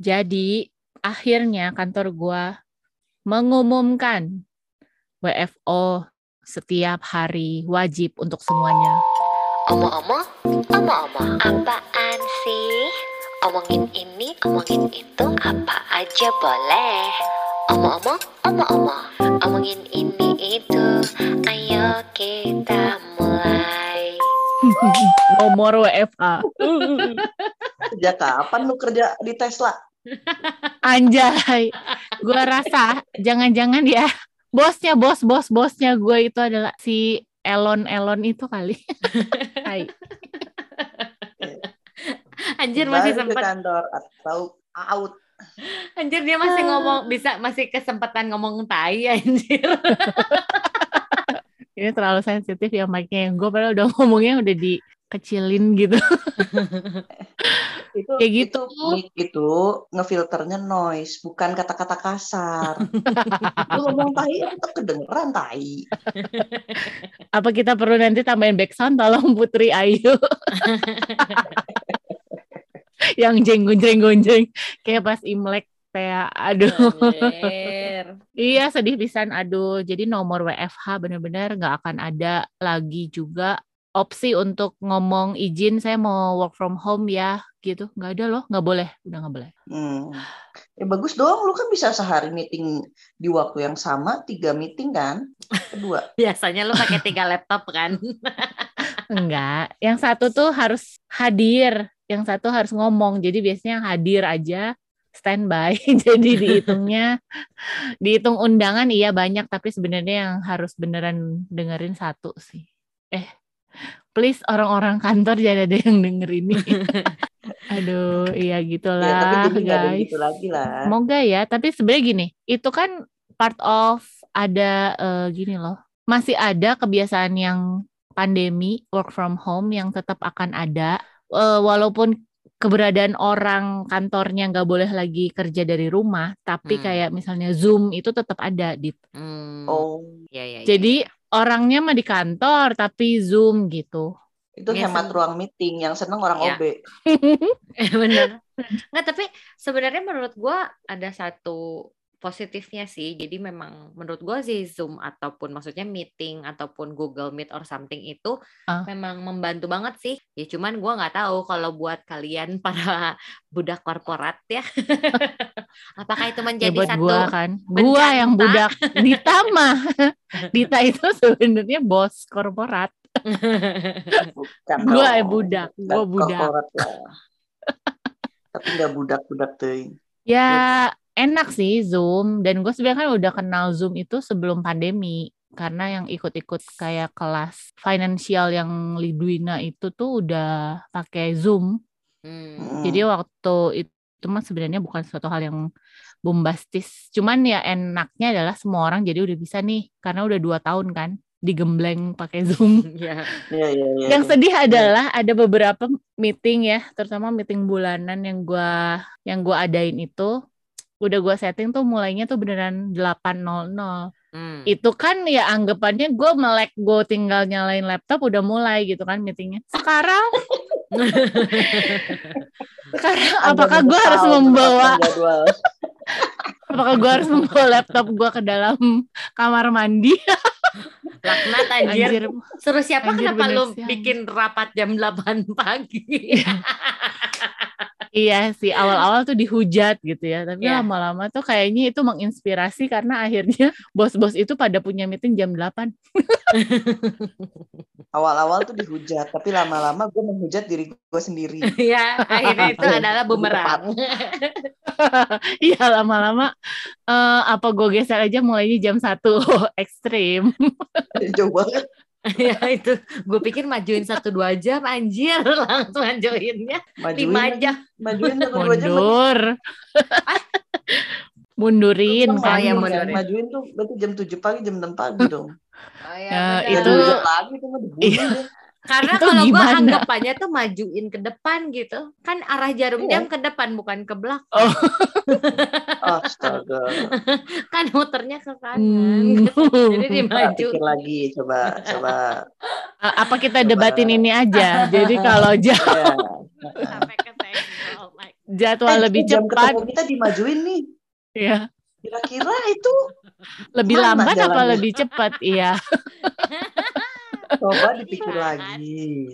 Jadi akhirnya kantor gua mengumumkan WFO setiap hari wajib untuk semuanya. Omong-omong, omong-omong, apaan sih? Omongin ini, omongin itu, apa aja boleh. Omong-omong, omong-omong, omongin ini itu, ayo kita mulai. Nomor WFA. Sejak kapan lu kerja di Tesla? Anjay. Gua rasa jangan-jangan ya bosnya bos bos bosnya gue itu adalah si Elon Elon itu kali. Hai. Anjir masih sempet, kantor atau out. anjir dia masih ngomong, bisa masih kesempatan ngomong tai anjir. Ini terlalu sensitif ya mic-nya. Gue padahal udah ngomongnya udah dikecilin gitu. Itu Kayak gitu. Itu, mic itu ngefilternya noise, bukan kata-kata kasar. lu ngomong tai itu kedengeran tai. Apa kita perlu nanti tambahin backsound tolong Putri Ayu. Yang jeng-gonjeng-gonjeng kayak pas Imlek kayak aduh. Iya sedih pisan aduh. Jadi nomor WFH bener-bener nggak akan ada lagi juga opsi untuk ngomong izin saya mau work from home ya gitu. Nggak ada loh nggak boleh. Udah nggak boleh. Hmm. Ya bagus dong, lu kan bisa sehari meeting di waktu yang sama, tiga meeting kan? Kedua. Biasanya lu pakai tiga laptop kan? enggak yang satu tuh harus hadir. Yang satu harus ngomong. Jadi biasanya yang hadir aja standby. Jadi dihitungnya dihitung undangan iya banyak. Tapi sebenarnya yang harus beneran dengerin satu sih. Eh please orang-orang kantor jangan ada yang denger ini aduh iya Ya, tapi gitulah nggak ada guys gitu lagi lah. Semoga ya, tapi sebenarnya gini, itu kan part of ada eh, gini loh. Masih ada kebiasaan yang pandemi work from home yang tetap akan ada eh, walaupun keberadaan orang kantornya nggak boleh lagi kerja dari rumah, tapi Hmm. kayak misalnya Zoom itu tetap ada di. Hmm. Oh, Iya, iya, iya. Jadi orangnya mah di kantor tapi Zoom gitu. itu Ya, hemat ruang meeting. Yang seneng orang Ya. OB. Bener. Nggak, tapi sebenarnya menurut gua ada satu positifnya sih. Jadi memang menurut gua sih Zoom ataupun maksudnya meeting ataupun Google Meet or something itu Ah. memang membantu banget sih. Ya cuman gua nggak tahu kalau buat kalian para budak korporat ya. Apakah itu Ya menjadi buat satu gua kan. Gua yang budak Dita mah. Dita itu sebenarnya bos korporat. Dong. eh budak, gua Bukan budak. Tapi nggak budak-budak tuh. Ya enak sih Zoom dan gue sebenarnya kan udah kenal Zoom itu sebelum pandemi karena yang ikut-ikut kayak kelas financial yang Lidwina itu tuh udah pakai Zoom. Hmm. Jadi waktu itu mah sebenarnya bukan suatu hal yang bombastis. Cuman ya enaknya adalah semua orang jadi udah bisa nih karena udah dua tahun kan digembleng pakai Zoom. Iya, iya, iya. Yang sedih adalah ada beberapa meeting ya, terutama meeting bulanan yang gua yang gua adain itu udah gua setting tuh mulainya tuh beneran 8.00. Hmm. Itu kan ya anggapannya gue melek gue tinggal nyalain laptop udah mulai gitu kan meetingnya. Sekarang sekarang apakah gue harus membawa apakah gue harus membawa laptop gue ke dalam kamar mandi? Laknat anjir. Anjir. Suruh siapa Anjir, kenapa lu sih, anjir. bikin rapat jam 8 pagi? Iya sih awal-awal tuh dihujat gitu ya, tapi Iya. lama-lama tuh kayaknya itu menginspirasi karena akhirnya bos-bos itu pada punya meeting jam 8. Awal-awal tuh dihujat, tapi lama-lama gue menghujat diri gue sendiri. ya, akhirnya itu adalah bumerang. Iya lama-lama eh, apa gue geser aja mulainya jam 1 ekstrim. Jauh banget. ya itu, gue pikir majuin satu dua jam anjir langsung majuinnya Majuin, lima jam. majuin satu dua jam. Mundur. Mundurin kan. Oh, iya, majuin, mundurin. majuin tuh berarti jam 7 pagi, jam 6 pagi dong. Oh, Ya, bener. itu- lagi tuh mah dibunuh Iya. Karena itu kalau gue anggapannya tuh majuin ke depan gitu, kan arah jarum Iya. jam ke depan bukan ke belakang, Oh. Astaga. kan muternya ke kanan. Hmm. Jadi Coba dimaju. pikir lagi, coba, coba. Apa kita debatin ini aja? Jadi kalau jauh Ya. sampai ke. Oh jadwal Eh, lebih jam cepat. ketemu kita dimajuin nih. Ya, Kira-kira itu lebih lambat apa lebih cepat? Iya, coba dipikir lagi.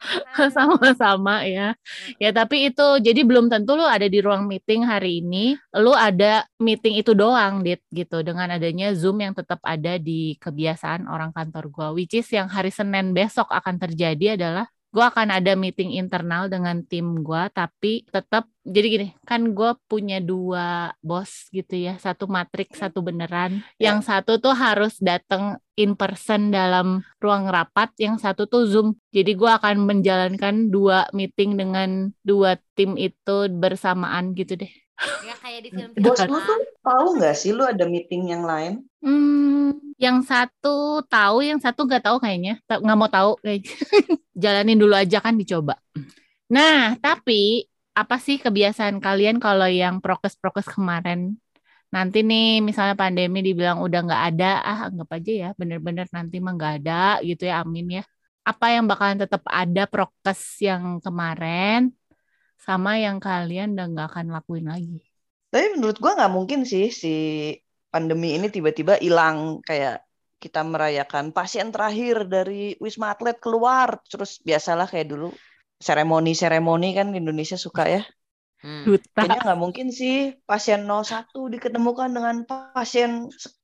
sama-sama ya. Ya, tapi itu jadi belum tentu lu ada di ruang meeting hari ini, lu ada meeting itu doang, Dit, gitu. Dengan adanya Zoom yang tetap ada di kebiasaan orang kantor gua, which is yang hari Senin besok akan terjadi adalah gua akan ada meeting internal dengan tim gua, tapi tetap jadi gini, kan gua punya dua bos gitu ya, satu matrik, satu beneran. Ya. Yang satu tuh harus datang in person dalam ruang rapat, yang satu tuh Zoom. Jadi gua akan menjalankan dua meeting dengan dua tim itu bersamaan gitu deh. Ya kayak di film Bos lu tuh tahu nggak sih lu ada meeting yang lain? Hmm, yang satu tahu, yang satu nggak tahu kayaknya, nggak mau tahu kayaknya. Jalanin dulu aja kan dicoba. Nah, tapi apa sih kebiasaan kalian kalau yang prokes-prokes kemarin? Nanti nih, misalnya pandemi dibilang udah nggak ada, ah anggap aja ya, bener-bener nanti mah nggak ada gitu ya, amin ya. Apa yang bakalan tetap ada prokes yang kemarin, sama yang kalian udah nggak akan lakuin lagi? Tapi menurut gua nggak mungkin sih si pandemi ini tiba-tiba hilang kayak kita merayakan pasien terakhir dari Wisma Atlet keluar terus biasalah kayak dulu seremoni-seremoni kan di Indonesia suka ya. Hmm. Duta. Kayaknya nggak mungkin sih pasien 01 diketemukan dengan pasien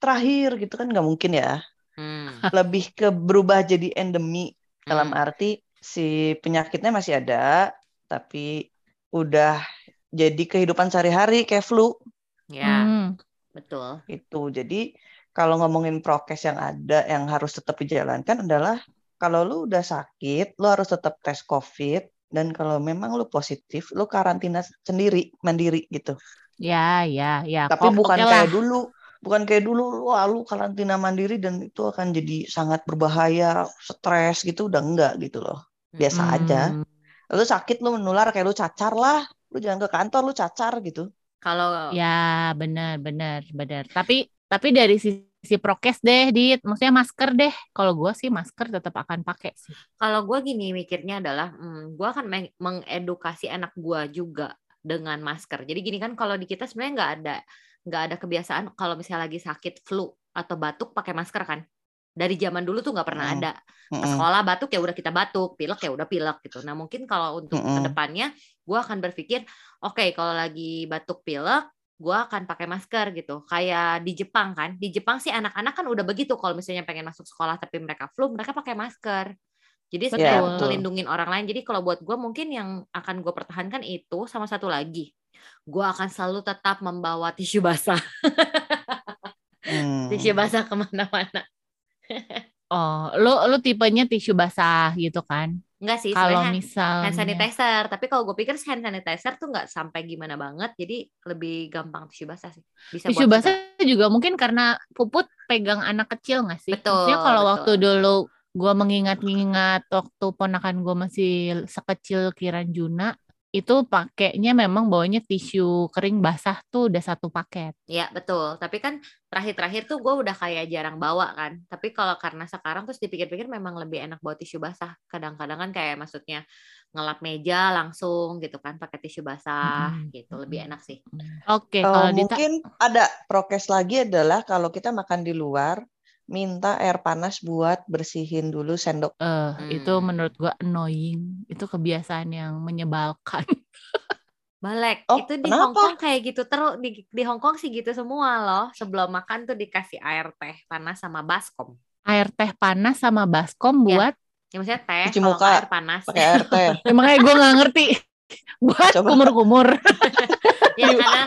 terakhir gitu kan nggak mungkin ya. Hmm. Lebih ke berubah jadi endemi dalam Hmm. arti si penyakitnya masih ada tapi udah jadi kehidupan sehari-hari kayak flu Ya, Hmm. betul. itu. Jadi kalau ngomongin prokes yang ada yang harus tetap dijalankan adalah kalau lu udah sakit, lu harus tetap tes COVID dan kalau memang lu positif, lu karantina sendiri, mandiri gitu. Ya, ya, ya. Tapi Kok- bukan kayak lah. dulu, bukan kayak dulu wah lu karantina mandiri dan itu akan jadi sangat berbahaya, stres gitu udah enggak gitu loh. Biasa aja. Lu sakit lu menular kayak lu cacar lah, lu jangan ke kantor lu cacar gitu. Kalau Ya, benar, benar, benar. Tapi tapi dari sisi prokes deh, Dit. Maksudnya masker deh. Kalau gue sih masker tetap akan pakai sih. kalau gue gini mikirnya adalah, hmm, gue akan meng- mengedukasi anak gue juga dengan masker. Jadi gini kan kalau di kita sebenarnya nggak ada nggak ada kebiasaan kalau misalnya lagi sakit flu atau batuk pakai masker kan. Dari zaman dulu tuh nggak pernah ada. Ke Mm-mm. sekolah batuk ya udah kita batuk, pilek ya udah pilek gitu. Nah mungkin kalau untuk ke depannya gue akan berpikir, oke kalau lagi batuk pilek, gue akan pakai masker gitu. Kayak di Jepang kan, di Jepang sih anak-anak kan udah begitu. Kalau misalnya pengen masuk sekolah tapi mereka flu, mereka pakai masker. Jadi betul. melindungi orang lain. Jadi kalau buat gue mungkin yang akan gue pertahankan itu sama satu lagi, gue akan selalu tetap membawa tisu basah, Hmm. tisu basah ke mana-mana. Oh, lu lu tipenya tisu basah gitu kan? Enggak sih, Kalau misalnya hand sanitizer. Tapi kalau gue pikir hand sanitizer tuh nggak sampai gimana banget, jadi lebih gampang tisu basah sih. Bisa tisu basah kita. juga mungkin karena puput pegang anak kecil nggak sih? Betul, Maksudnya kalau betul. waktu dulu gue mengingat-ingat waktu ponakan gue masih sekecil Kiran Juna, itu pakainya memang bawanya tisu kering basah tuh udah satu paket. Ya betul. Tapi kan terakhir-terakhir tuh gue udah kayak jarang bawa kan. Tapi kalau karena sekarang terus dipikir-pikir memang lebih enak bawa tisu basah. Kadang-kadang kan kayak maksudnya ngelap meja langsung gitu kan pakai tisu basah Mm-mm. gitu lebih enak sih. Oke, Eh, kalau Dita mungkin ada prokes lagi adalah kalau kita makan di luar, minta air panas buat bersihin dulu sendok. eh, itu Hmm. menurut gue annoying. Itu kebiasaan yang menyebalkan. Balek Oh, itu di kenapa? Hong Kong kayak gitu terus di di Hong Kong sih gitu semua loh. Sebelum makan tuh dikasih air teh panas sama baskom. Air teh panas sama baskom Ya. buat Ya maksudnya teh Cuci kalau muka. air panas. Pakai air teh. Ya, makanya gue nggak ngerti. buat kumur-kumur. ya karena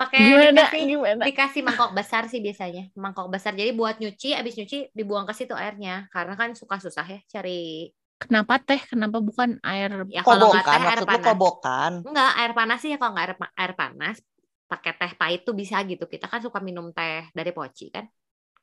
pakai Gimana? dikasih Gimana? dikasih mangkok besar sih biasanya mangkok besar jadi buat nyuci abis nyuci dibuang ke situ airnya karena kan suka susah ya cari Kenapa teh? Kenapa bukan air? ya kalau nggak Kobokan, teh air maksud lu panas kobokan. enggak air panas sih ya kalau nggak air, air panas pakai teh pahit tuh bisa gitu kita kan suka minum teh dari poci kan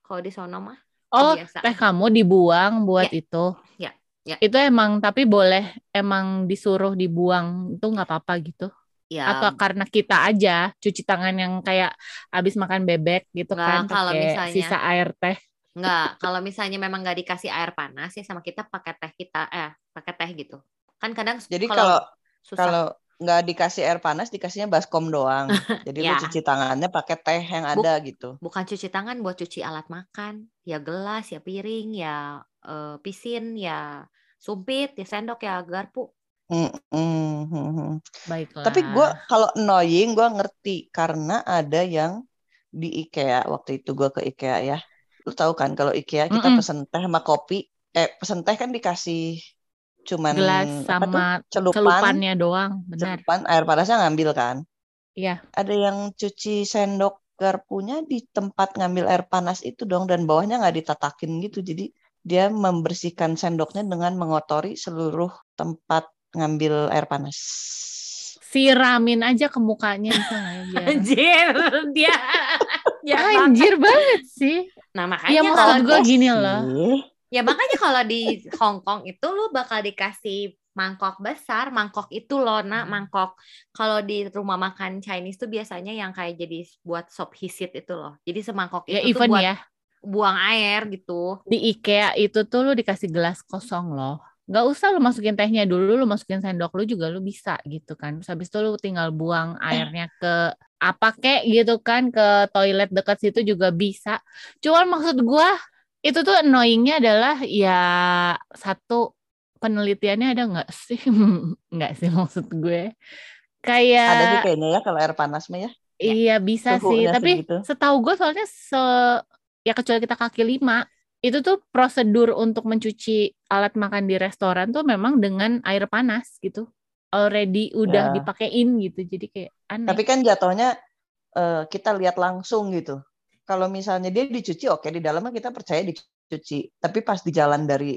kalau di sono mah Oh, kebiasaan. teh kamu dibuang buat Ya. itu. Ya, ya. Itu emang tapi boleh emang disuruh dibuang itu nggak apa-apa gitu. Ya Atau karena kita aja cuci tangan yang kayak abis makan bebek gitu kan Nggak, kalau pakai misalnya- sisa air teh. enggak kalau misalnya memang nggak dikasih air panas ya sama kita pakai teh kita eh pakai teh gitu Kan kadang Jadi kalau kalau susah. kalau nggak dikasih air panas, dikasihnya baskom doang. Jadi lu Ya. cuci tangannya pakai teh yang Buk- ada gitu. bukan cuci tangan buat cuci alat makan, ya gelas, ya piring, ya eh, pisin, ya sumpit, ya sendok, ya garpu. Mm, mm, mm, mm. Baiklah. Tapi gue kalau annoying gue ngerti karena ada yang di IKEA waktu itu gue ke IKEA ya. Lu tahu kan kalau IKEA kita Mm-mm. pesen teh sama kopi, eh pesen teh kan dikasih cuman gelas apa tuh? sama celupan, celupannya doang, benar. celupan air panasnya ngambil kan. Iya. Ada yang cuci sendok garpunya di tempat ngambil air panas itu dong dan bawahnya nggak ditatakin gitu. Jadi dia membersihkan sendoknya dengan mengotori seluruh tempat ngambil air panas. Siramin aja ke mukanya ya? Anjir, dia. ya, Anjir banget sih. nah Ya makanya maksud kalau gue gini loh. ya makanya kalau di Hong Kong itu lu bakal dikasih mangkok besar, mangkok itu loh, Hmm. nak mangkok. Kalau di rumah makan Chinese tuh biasanya yang kayak jadi buat sop hisit itu loh. Jadi semangkok Ya itu tuh even buat ya buang air gitu. di IKEA itu tuh lu dikasih gelas kosong loh. Gak usah lu masukin tehnya dulu, lu masukin sendok lu juga lu bisa gitu kan. Terus habis itu lu tinggal buang airnya ke apa kek gitu kan ke toilet dekat situ juga bisa. Cuman maksud gua itu tuh annoyingnya adalah ya satu penelitiannya ada nggak sih? nggak sih maksud gue. Kayak Ada sih kayaknya ya kalau air panas mah ya. Iya bisa sih, tapi setahu gue soalnya se ya kecuali kita kaki lima itu tuh prosedur untuk mencuci alat makan di restoran tuh memang dengan air panas gitu, already udah Ya. dipakein gitu, jadi kayak aneh. Tapi kan jatuhnya eh, kita lihat langsung gitu. Kalau misalnya dia dicuci, oke di dalamnya kita percaya dicuci. Tapi pas di jalan dari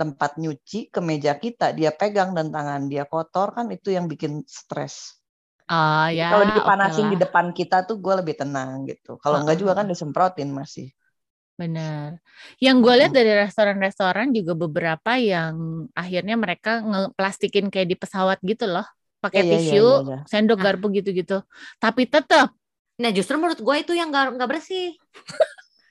tempat nyuci ke meja kita, dia pegang dan tangan dia kotor kan itu yang bikin stres. Ah ya, Kalau dipanasin di lah, depan kita tuh gue lebih tenang gitu. Kalau enggak juga kan disemprotin masih. Benar. Yang gue lihat Mm. dari restoran-restoran juga beberapa yang akhirnya mereka ngeplastikin kayak di pesawat gitu loh, pakai iya, tisu, iya, iya. sendok, Nah. garpu gitu-gitu. Tapi tetap Nah justru menurut gue itu yang nggak nggak bersih.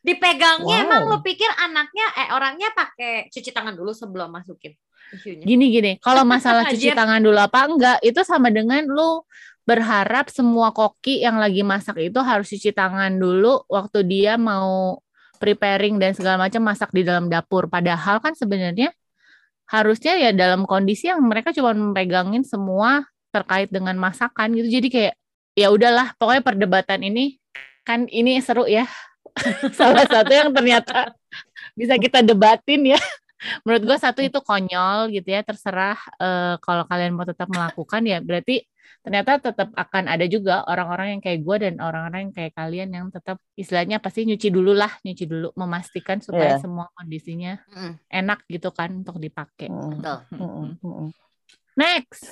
Dipegangnya Wow. emang lu pikir anaknya eh orangnya pakai cuci tangan dulu sebelum masukin tisunya. Gini gini, kalau masalah cuci tangan dulu apa enggak, itu sama dengan lu berharap semua koki yang lagi masak itu harus cuci tangan dulu waktu dia mau preparing dan segala macam masak di dalam dapur. Padahal kan sebenarnya harusnya ya dalam kondisi yang mereka cuma mempegangin semua terkait dengan masakan gitu. Jadi kayak ya udahlah, pokoknya perdebatan ini kan ini seru ya. Salah satu yang ternyata bisa kita debatin ya. Menurut gue satu itu konyol gitu ya, terserah eh, kalau kalian mau tetap melakukan ya berarti ternyata tetap akan ada juga orang-orang yang kayak gue dan orang-orang yang kayak kalian yang tetap istilahnya pasti nyuci dulu lah, nyuci dulu memastikan supaya Iya. semua kondisinya Mm, enak gitu kan untuk dipakai. Mm, mm, mm, mm. Next,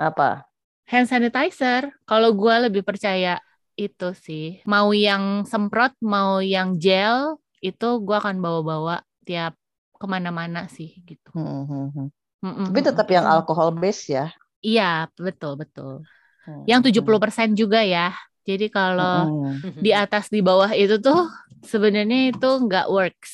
Apa? hand sanitizer. Kalau gue lebih percaya itu sih, mau yang semprot, mau yang gel, itu gue akan bawa-bawa tiap ke mana-mana sih gitu. Mm, mm, mm. Mm-mm, Tapi tetap yang alkohol base ya. Iya, betul betul. Mm, Yang mm, 70% juga ya. Jadi kalau mm, di atas di bawah itu tuh sebenarnya itu nggak works.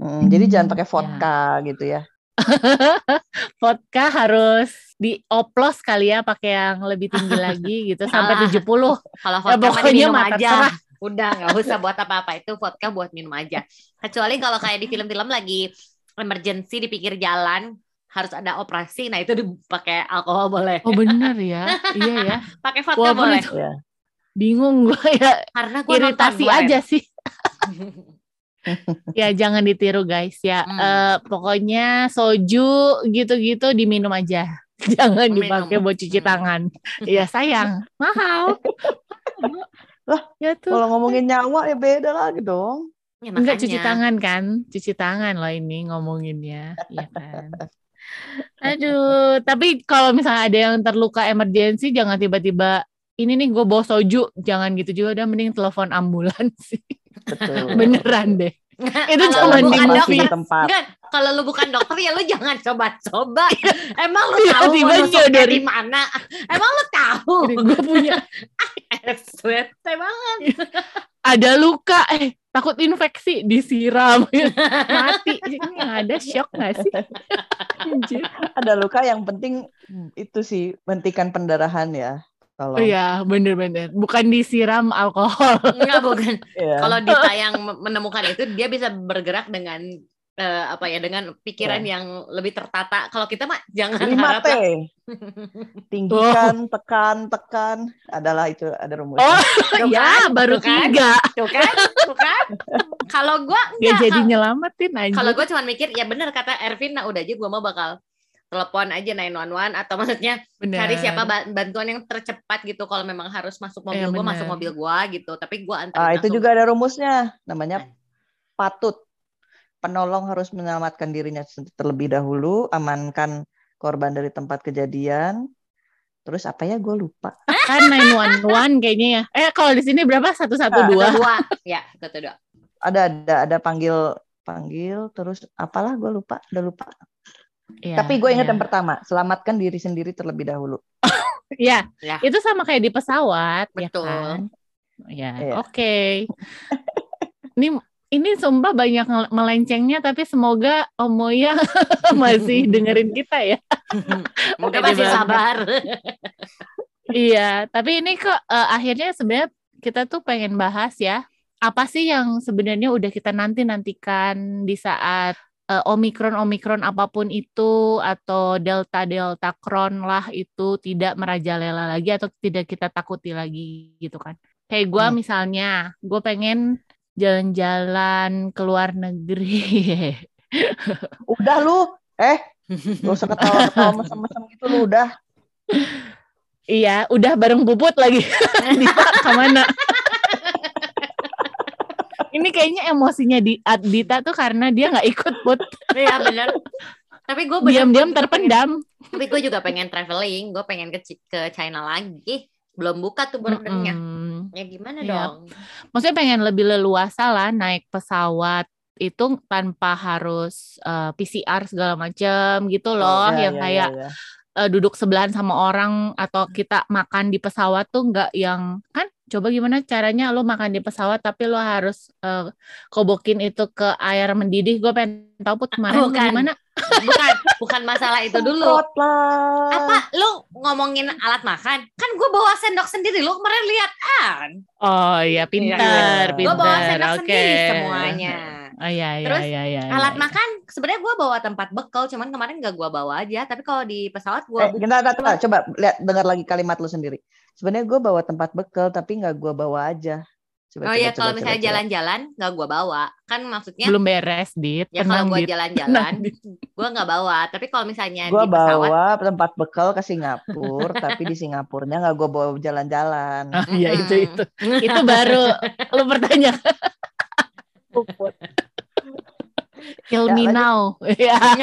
mm. Jadi jangan pakai Ya. vodka gitu ya. Vodka harus dioplos kali ya pakai yang lebih tinggi lagi gitu sampai Ah. 70. Kalau Ya, vodka mah pokoknya diminum mah aja. terserah. Udah nggak usah buat apa-apa itu vodka buat minum aja. Kecuali kalau kayak di film-film lagi emergency di pinggir jalan harus ada operasi, nah itu dipakai alkohol boleh. Oh bener ya. iya ya. Pakai vodka Walaupun boleh. itu Ya. bingung gue ya Karena gue iritasi aja sih. Ya jangan ditiru guys ya. Hmm. Eh, pokoknya soju gitu-gitu diminum aja. Jangan dipakai buat cuci Hmm. tangan. Iya sayang, mahal. Lah, ya tuh. Kalau ngomongin nyawa ya beda lagi dong. Ya, Enggak cuci tangan kan? Cuci tangan loh ini ngomonginnya, ya kan. Aduh, tapi kalau misalnya ada yang terluka emergensi jangan tiba-tiba ini nih gue bawa soju, jangan gitu juga udah mending telepon ambulans sih. Betul. Beneran deh. Itu Kalau cuma di movie. Masih di dokter, tempat. enggak. Kalau lu bukan dokter ya lu jangan coba-coba. Emang lu Iya, tahu nyodorin. di mana? Emang lu tahu? gue punya Sweat banget. ada luka, eh takut infeksi disiram mati ini ada shock nggak sih. Ada luka yang penting itu sih hentikan pendarahan ya. Oh Tolong. iya bener-bener bukan disiram alkohol Enggak bukan. Iya. Kalau Dita yang me- menemukan itu dia bisa bergerak dengan eh, apa ya dengan pikiran Ya. yang lebih tertata. Kalau kita mah jangan lima harap T. Tinggikan, tekan, tekan. Adalah itu ada rumusnya. oh Tuh ya kan, baru tuh kan. tiga Tuh kan? Tuh kan? Kalau gua ya enggak. jadi Kal- nyelamatin aja Kalau gue cuma mikir ya bener kata Ervin, nah udah aja gue mau bakal telepon aja 911 atau maksudnya Bener. cari siapa ba- bantuan yang tercepat gitu kalau memang harus masuk mobil Iya, gue masuk mobil gue gitu tapi gue antar Ah, itu juga ada rumusnya. Namanya patut. Penolong harus menyelamatkan dirinya terlebih dahulu, amankan korban dari tempat kejadian. Terus apa ya? Gue lupa. kan 911 kayaknya ya eh kalau di sini berapa satu satu dua dua ya satu dua Ada ada ada panggil panggil terus apalah gue lupa, udah lupa. Iya, Tapi gue ingat iya. yang pertama, selamatkan diri sendiri terlebih dahulu. Iya, Ya. itu sama kayak di pesawat, Betul. ya kan? Ya, Iya. oke. ini ini sumpah banyak melencengnya, tapi semoga Omoya masih dengerin kita ya. Moga Pede masih banget. sabar. iya, tapi ini kok eh, akhirnya sebenarnya kita tuh pengen bahas ya, apa sih yang sebenarnya udah kita nanti nantikan di saat eh, Omikron Omikron apa pun itu atau Delta Delta Kron lah itu tidak merajalela lagi atau tidak kita takuti lagi gitu kan. Kayak gue Hmm. misalnya, gue pengen jalan-jalan ke luar negeri. Udah lu, eh, gak usah ketawa-ketawa mesem-mesem gitu lu udah. iya, udah bareng Puput lagi. Dita ke mana? Ini kayaknya emosinya di Dita tuh karena dia nggak ikut Put. Iya bener. Tapi gue Diam-diam terpendam. Tapi gue juga pengen traveling. Gue pengen ke ke China lagi. Belum buka tuh bordernya. Mm-mm. Ya gimana Iya. dong? Maksudnya pengen lebih leluasa lah naik pesawat itu tanpa harus eh, PCR segala macam gitu loh, Ya, yang ya, kayak ya, ya. eh, duduk sebelahan sama orang atau kita makan di pesawat tuh nggak yang kan coba gimana caranya lo makan di pesawat tapi lo harus eh, kobokin itu ke air mendidih gue pengen tahu put kemarin lo Bukan. gimana Bukan, bukan masalah itu dulu. Apa lu ngomongin alat makan? Kan gue bawa sendok sendiri. Lu kemarin lihat kan? oh iya pintar Iya. Gue bawa pintar sendok oke sendiri semuanya. Oh iya iya Terus, iya iya Alat iya. makan sebenarnya gue bawa tempat bekal, cuman kemarin gak gue bawa aja. Tapi kalau di pesawat gue Eh, bentar, bentar, bentar. coba lihat dengar lagi kalimat lu sendiri. Sebenarnya gue bawa tempat bekal tapi nggak gue bawa aja. Coba, Oh coba, iya, coba, kalau coba, misalnya jalan-jalan nggak gue bawa, kan maksudnya belum beres dit ya kalau gue jalan-jalan, gue nggak bawa. Tapi kalau misalnya Gue di pesawat, bawa tempat bekal ke Singapura, tapi di Singapurnya nggak gue bawa jalan-jalan. Ah, iya itu Mm-mm. itu itu baru lu bertanya Ya, me lanjut. now ya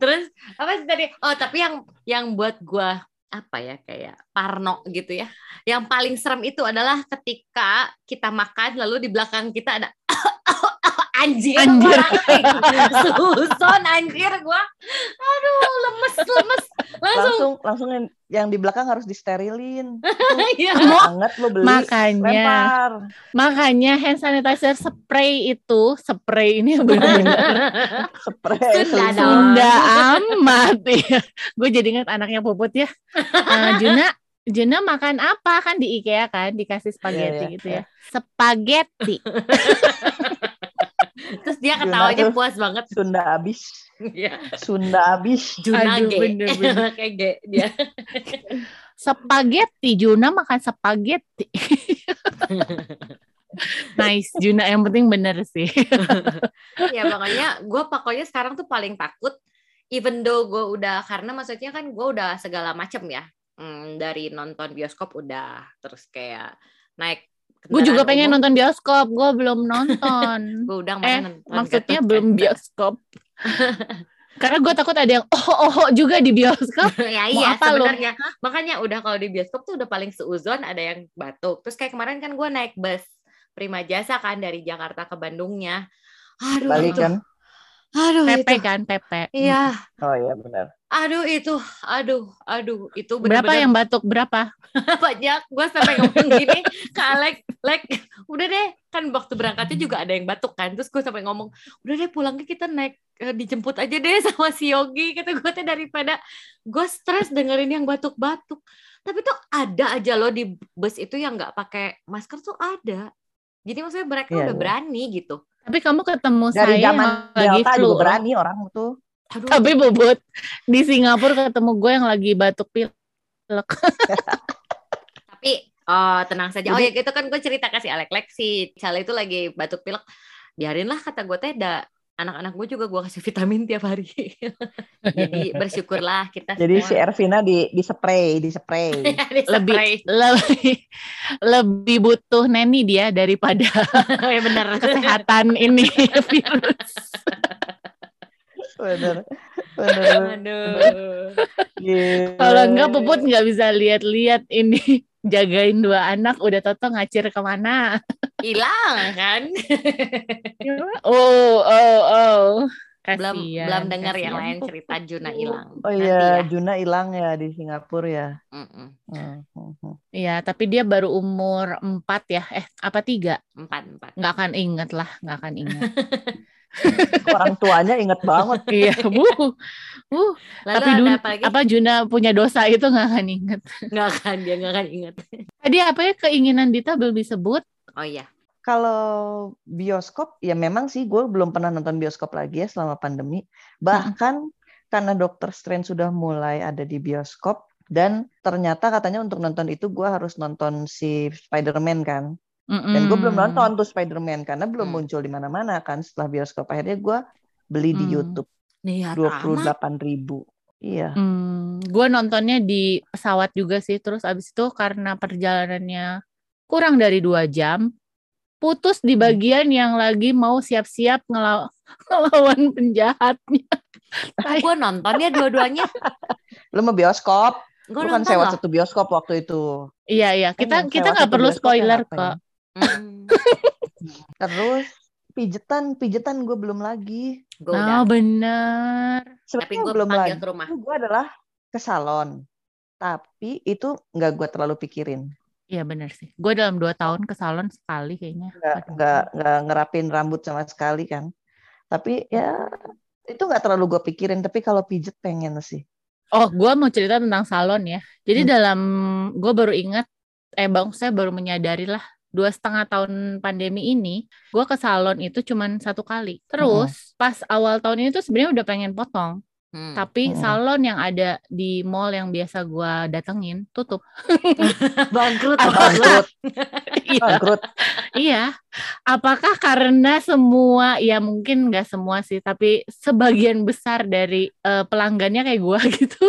Terus apa sih tadi? Oh tapi yang yang buat gue apa ya kayak parno gitu ya. Yang paling serem itu adalah ketika kita makan lalu di belakang kita ada anjir, Anjir. suson anjir gua aduh lemes lemes langsung Langsung langsung yang, yang di belakang harus disterilin. Iya. Banget lu beli. makanya Lempar. makanya hand sanitizer spray itu spray ini benar-benar Spray. Sunda. Sunda amat ya gue jadi ingat anaknya puput ya Eh, Juna Juna makan apa kan di IKEA kan dikasih spaghetti Iya, iya, gitu ya spaghetti terus dia ketawanya tuh. puas banget. Sunda abis. Iya. Sunda abis. Junage kayak G dia. Spaghetti Juna makan spaghetti nice. Juna yang penting bener sih. Ya pokoknya gue pokoknya sekarang tuh paling takut even though gue udah karena maksudnya kan gue udah segala macem ya. Hmm, dari nonton bioskop udah terus kayak naik gue juga pengen nonton bioskop gue belum nonton. Gue udah eh nonton maksudnya Gatot belum Kaca. bioskop. Karena gue takut ada yang oh oh oh juga di bioskop. Ya Mau iya apa lu? sebenarnya. Makanya udah kalau di bioskop tuh udah paling seuzon ada yang batuk. Terus kayak kemarin kan gue naik bus Prima Jasa kan dari Jakarta ke Bandungnya. Aduh Balik itu kan? Aduh Pepe itu. kan Pepe. Iya. Oh iya benar. aduh itu aduh aduh itu berapa bener-bener yang batuk? Berapa? Banyak. Gue sampai ngomong gini ke Alex. Udah deh. Kan waktu berangkatnya juga ada yang batuk kan. Terus gue sampai ngomong udah deh pulangnya kita naik eh, dijemput aja deh sama si Yogi. Kata gue teh daripada gue stres dengerin yang batuk-batuk. Tapi tuh ada aja loh di bus itu yang nggak pakai masker tuh ada. Jadi maksudnya mereka Iya, udah iya. berani gitu Tapi kamu ketemu Dari saya zaman yang lagi Delta flu. juga berani orang tuh. Aduh, Tapi bobot di Singapura ketemu gue yang lagi batuk pilek. tapi eh, tenang saja oh ya itu kan gue cerita kasih Alek Lexi Cale itu lagi batuk pilek biarinlah kata gue teh da anak-anak gue juga gue kasih vitamin tiap hari jadi bersyukurlah kita Jadi si Ervina di di spray, di spray. Di lebih spray. lebih lebih butuh neni dia daripada ya benar kesehatan ini virus. bener, bener. Aduh Gila. Kalau enggak Puput nggak bisa lihat-lihat ini jagain dua anak udah toto ngacir ke mana. hilang kan Oh oh oh. belum Kasian, belum dengar yang lain cerita Juna hilang Oh Nanti iya, ya. Juna hilang ya di Singapura ya. Mm-mm. Hmm, hmm, hmm. Iya, tapi dia baru umur 4 ya. Eh, apa tiga? empat empat Nggak akan inget lah, nggak akan inget. Orang tuanya inget banget. iya, bu. Uh, lalu tapi dulu apa Juna punya dosa itu nggak akan inget. nggak akan dia nggak akan ingat Tadi apa ya keinginan Dita belum disebut? oh iya Kalau bioskop, ya memang sih gue belum pernah nonton bioskop lagi ya selama pandemi. Bahkan karena Doctor Strange sudah mulai ada di bioskop dan ternyata katanya untuk nonton itu gue harus nonton si Spider-Man kan. Dan gue belum nonton tuh Spider-Man karena belum Hmm. muncul di mana-mana kan setelah bioskop. Akhirnya gue beli di Hmm. YouTube nih dua puluh delapan ribu. Iya. Hmm, gue nontonnya di pesawat juga sih. Terus abis itu karena perjalanannya kurang dari dua jam, putus di bagian yang lagi mau siap-siap ngelaw- ngelawan penjahatnya. gue nonton ya dua-duanya Lu mau bioskop? gue kan nonton sewa loh satu bioskop waktu itu. Iya iya, Kan kita kita nggak perlu yang spoiler ya? kok. Hmm, Terus pijetan, pijetan gue belum lagi. gue udah Oh bener. tapi gue belum lagi. ke rumah Gue adalah ke salon. Tapi itu nggak gue terlalu pikirin. Iya bener sih. Gue dalam dua tahun ke salon sekali kayaknya. Nggak, nggak, nggak ngerapin rambut sama sekali kan. Tapi ya itu nggak terlalu gue pikirin. Tapi kalau pijet pengen sih. Oh, gue mau cerita tentang salon ya. Jadi Hmm. dalam gue baru ingat, eh bang, saya baru menyadari lah dua setengah tahun pandemi ini, gue ke salon itu cuman satu kali. Terus pas awal tahun ini tuh sebenarnya udah pengen potong, Hmm. tapi Hmm. salon yang ada di mall yang biasa gue datengin tutup. bangkrut Bangkrut, Iya, bangkrut. iya. Apakah karena semua, ya mungkin nggak semua sih, tapi sebagian besar dari eh, pelanggannya kayak gue gitu,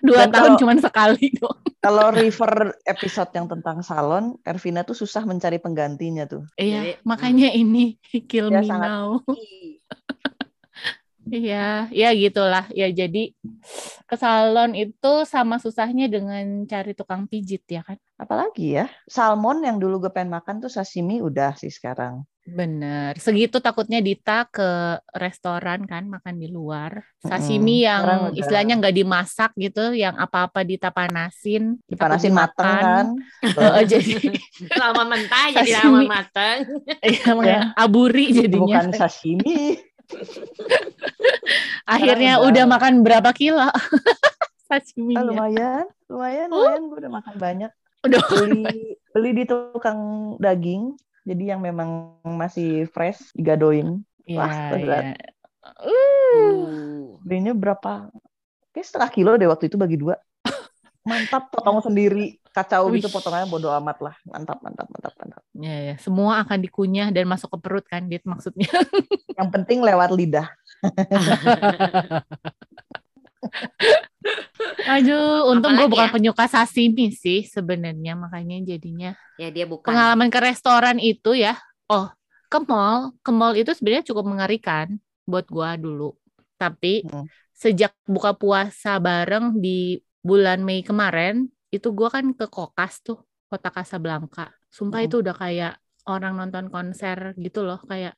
dua Dan tahun cuman sekali doang. Kalau refer episode yang tentang salon, Ervina tuh susah mencari penggantinya tuh. Iya, Jadi, makanya ini kill Dia me sangat- now. Iya, ya gitulah. Ya jadi ke salon itu sama susahnya dengan cari tukang pijit ya kan. Apalagi ya, salmon yang dulu gue pengen makan tuh sashimi udah sih sekarang. Bener. Segitu takutnya Dita ke restoran kan makan di luar. Sashimi Sekarang yang istilahnya nggak dimasak gitu, yang apa-apa Dita panasin, Dipanasin mateng kan. Heeh, jadi lama mentah jadi lama mateng iya, makanya aburi jadinya. Bukan sashimi. Akhirnya udah- udah makan berapa kilo Ah, sashiminya. lumayan, lumayan, Oh. lumayan. Gue udah makan banyak. Udah Beli, beli di tukang daging. Jadi yang memang masih fresh digadoin. Iya, Wah, berat. iya. Uh. Belinya berapa? Kayak setengah kilo deh waktu itu bagi dua. Mantap, potong sendiri. Kacau gitu potongannya bodo amat lah. Mantap, mantap, mantap, mantap. ya, ya. Semua akan dikunyah dan masuk ke perut kan, Dit maksudnya. Yang penting lewat lidah. Aduh, untung gue bukan ya? penyuka sashimi sih sebenarnya, makanya jadinya ya dia bukan pengalaman ke restoran itu ya. Oh, ke mall, ke mall itu sebenarnya cukup mengerikan buat gua dulu. Tapi Hmm. sejak buka puasa bareng di bulan Mei kemarin, itu gua kan ke Kokas tuh, kota Casablanca. Sumpah Hmm. itu udah kayak orang nonton konser gitu loh, kayak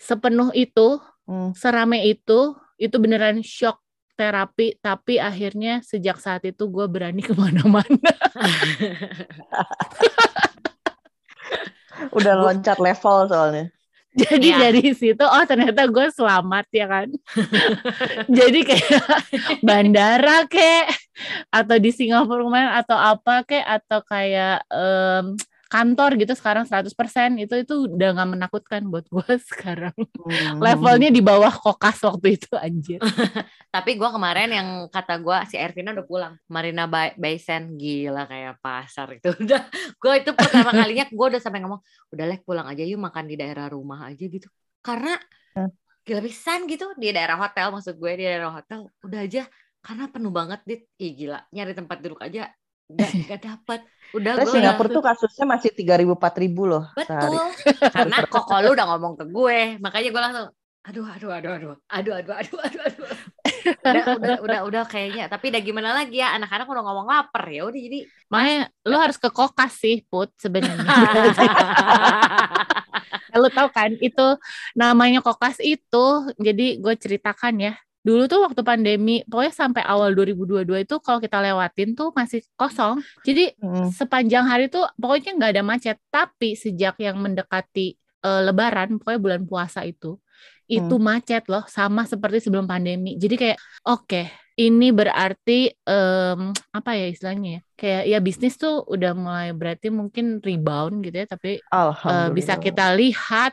sepenuh itu, Hmm. serame itu, itu beneran shock terapi. Tapi akhirnya sejak saat itu gue berani ke mana-mana. Udah loncat level soalnya. Jadi Iya. dari situ oh ternyata gue selamat ya kan. Jadi kayak bandara kek atau di Singapura kemarin atau apa kek atau kayak em, kantor gitu sekarang 100% itu itu udah nggak menakutkan buat gue sekarang. Hmm. Levelnya di bawah kokas waktu itu anjir. Tapi gue kemarin yang kata gue si Ervina udah pulang. Marina Bay, Bay Sand gila kayak pasar itu udah. Gue itu pertama kalinya gue udah sampai ngomong udah lek pulang aja yuk makan di daerah rumah aja gitu. Karena gila pisan gitu di daerah hotel maksud gue di daerah hotel udah aja karena penuh banget dit. Ih gila nyari tempat duduk aja gak, gak dapet. Udah gue Singapura tuh kasusnya masih 3000 4000 loh sehari. Betul. Karena koko lu udah ngomong ke gue, makanya gue langsung aduh aduh aduh aduh aduh aduh aduh aduh aduh. udah, udah udah udah kayaknya tapi udah gimana lagi ya anak-anak udah ngomong lapar ya udah jadi Makanya lu harus ke kokas sih put sebenarnya. lu tahu kan itu namanya kokas itu jadi gue ceritakan ya dulu tuh waktu pandemi pokoknya sampai awal 2022 itu kalau kita lewatin tuh masih kosong. Jadi Hmm. sepanjang hari tuh pokoknya nggak ada macet. Tapi sejak yang mendekati eh, lebaran pokoknya bulan puasa itu itu macet loh sama seperti sebelum pandemi. Jadi kayak oke ini berarti em, apa ya istilahnya ya? Kayak ya bisnis tuh udah mulai berarti mungkin rebound gitu ya tapi Alhamdulillah. bisa kita lihat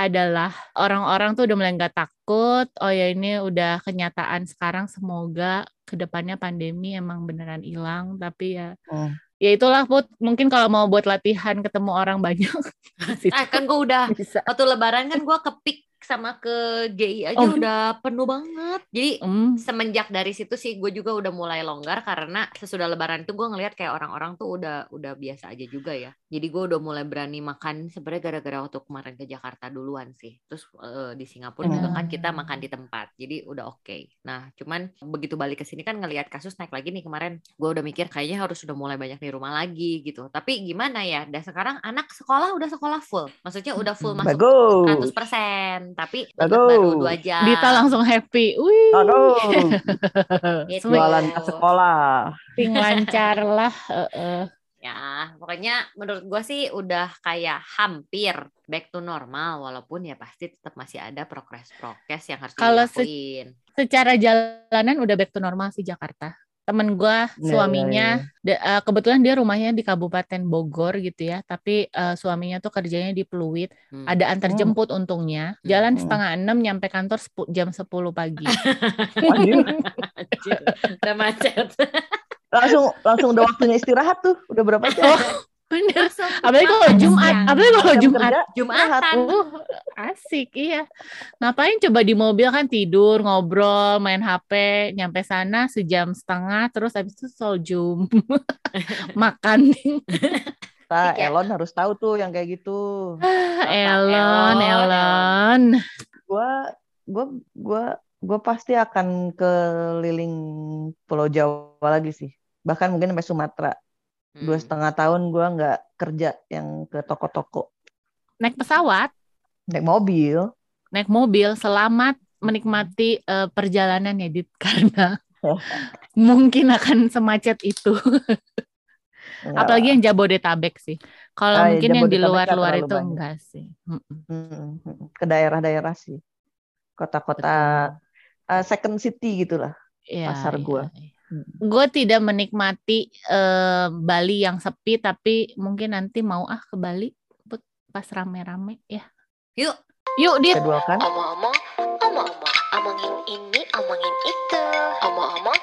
adalah orang-orang tuh udah mulai nggak takut. Oh ya ini udah kenyataan sekarang. Semoga ke depannya pandemi emang beneran hilang. Tapi ya, Hmm. ya itulah put. Mungkin kalau mau buat latihan ketemu orang banyak, ah, kan gue udah bisa. waktu lebaran kan gue kepik sama ke GI aja Oh. udah penuh banget jadi Hmm, semenjak dari situ sih gue juga udah mulai longgar karena sesudah lebaran itu gue ngelihat kayak orang-orang tuh udah udah biasa aja juga ya jadi gue udah mulai berani makan sebenarnya gara-gara waktu kemarin ke Jakarta duluan sih terus eh, di Singapura juga kan kita makan di tempat jadi udah oke nah cuman begitu balik ke sini kan ngelihat kasus naik lagi nih kemarin gue udah mikir kayaknya harus udah mulai banyak di rumah lagi gitu tapi gimana ya dan sekarang anak sekolah udah sekolah full maksudnya udah full masuk Bagus. 100% tapi Bagus. baru dua jam Dita langsung happy. Wih, Aduh, Gitu. jualan ke sekolah. swing lancar lah. Heeh. Ya, pokoknya menurut gue sih udah kayak hampir back to normal, walaupun ya pasti tetap masih ada progres-progres yang harus Kalau se-. Secara jalanan udah back to normal sih Jakarta. Temen gua Ya, suaminya ya, ya. Da- eh, kebetulan dia rumahnya di Kabupaten Bogor gitu ya, tapi eh, suaminya tuh kerjanya di Pluit. Hmm. Ada antar Hmm. jemput untungnya. Jalan Hmm. setengah enam nyampe kantor jam 10 pagi. Anjir, Anjir, udah macet. Langsung langsung udah waktunya istirahat tuh. Udah berapa jam? Bener. Langsung Apalagi kalau Jumat, apalagi kalau Jumat. Jumatan. Uh, asik iya. Ngapain coba di mobil kan tidur, ngobrol, main HP, nyampe sana sejam setengah, terus habis itu soljum. Makan. Nah, Iya. Elon harus tahu tuh yang kayak gitu. Elon, Elon, Elon. Gua gua gua gua pasti akan keliling Pulau Jawa lagi sih. Bahkan mungkin sampai Sumatera. Dua Hmm. setengah tahun gua nggak kerja yang ke toko-toko. Naik pesawat. Naik mobil. naik mobil selamat menikmati eh, perjalanan ya Dit karena mungkin akan semacet itu Enggak apalagi lah. yang Jabodetabek sih kalau Ah, ya, mungkin yang di luar-luar itu banyak. enggak sih ke daerah-daerah sih. Kota-kota eh, second city gitu lah. Iya, Pasar iya, gua. iya. Hmm. gue tidak menikmati eh, Bali yang sepi tapi mungkin nanti mau ah ke Bali Put, pas rame-rame ya Yuk. yuk kan. Omong-omong, omong-omong, omongin ini, omongin itu. Omong-omong,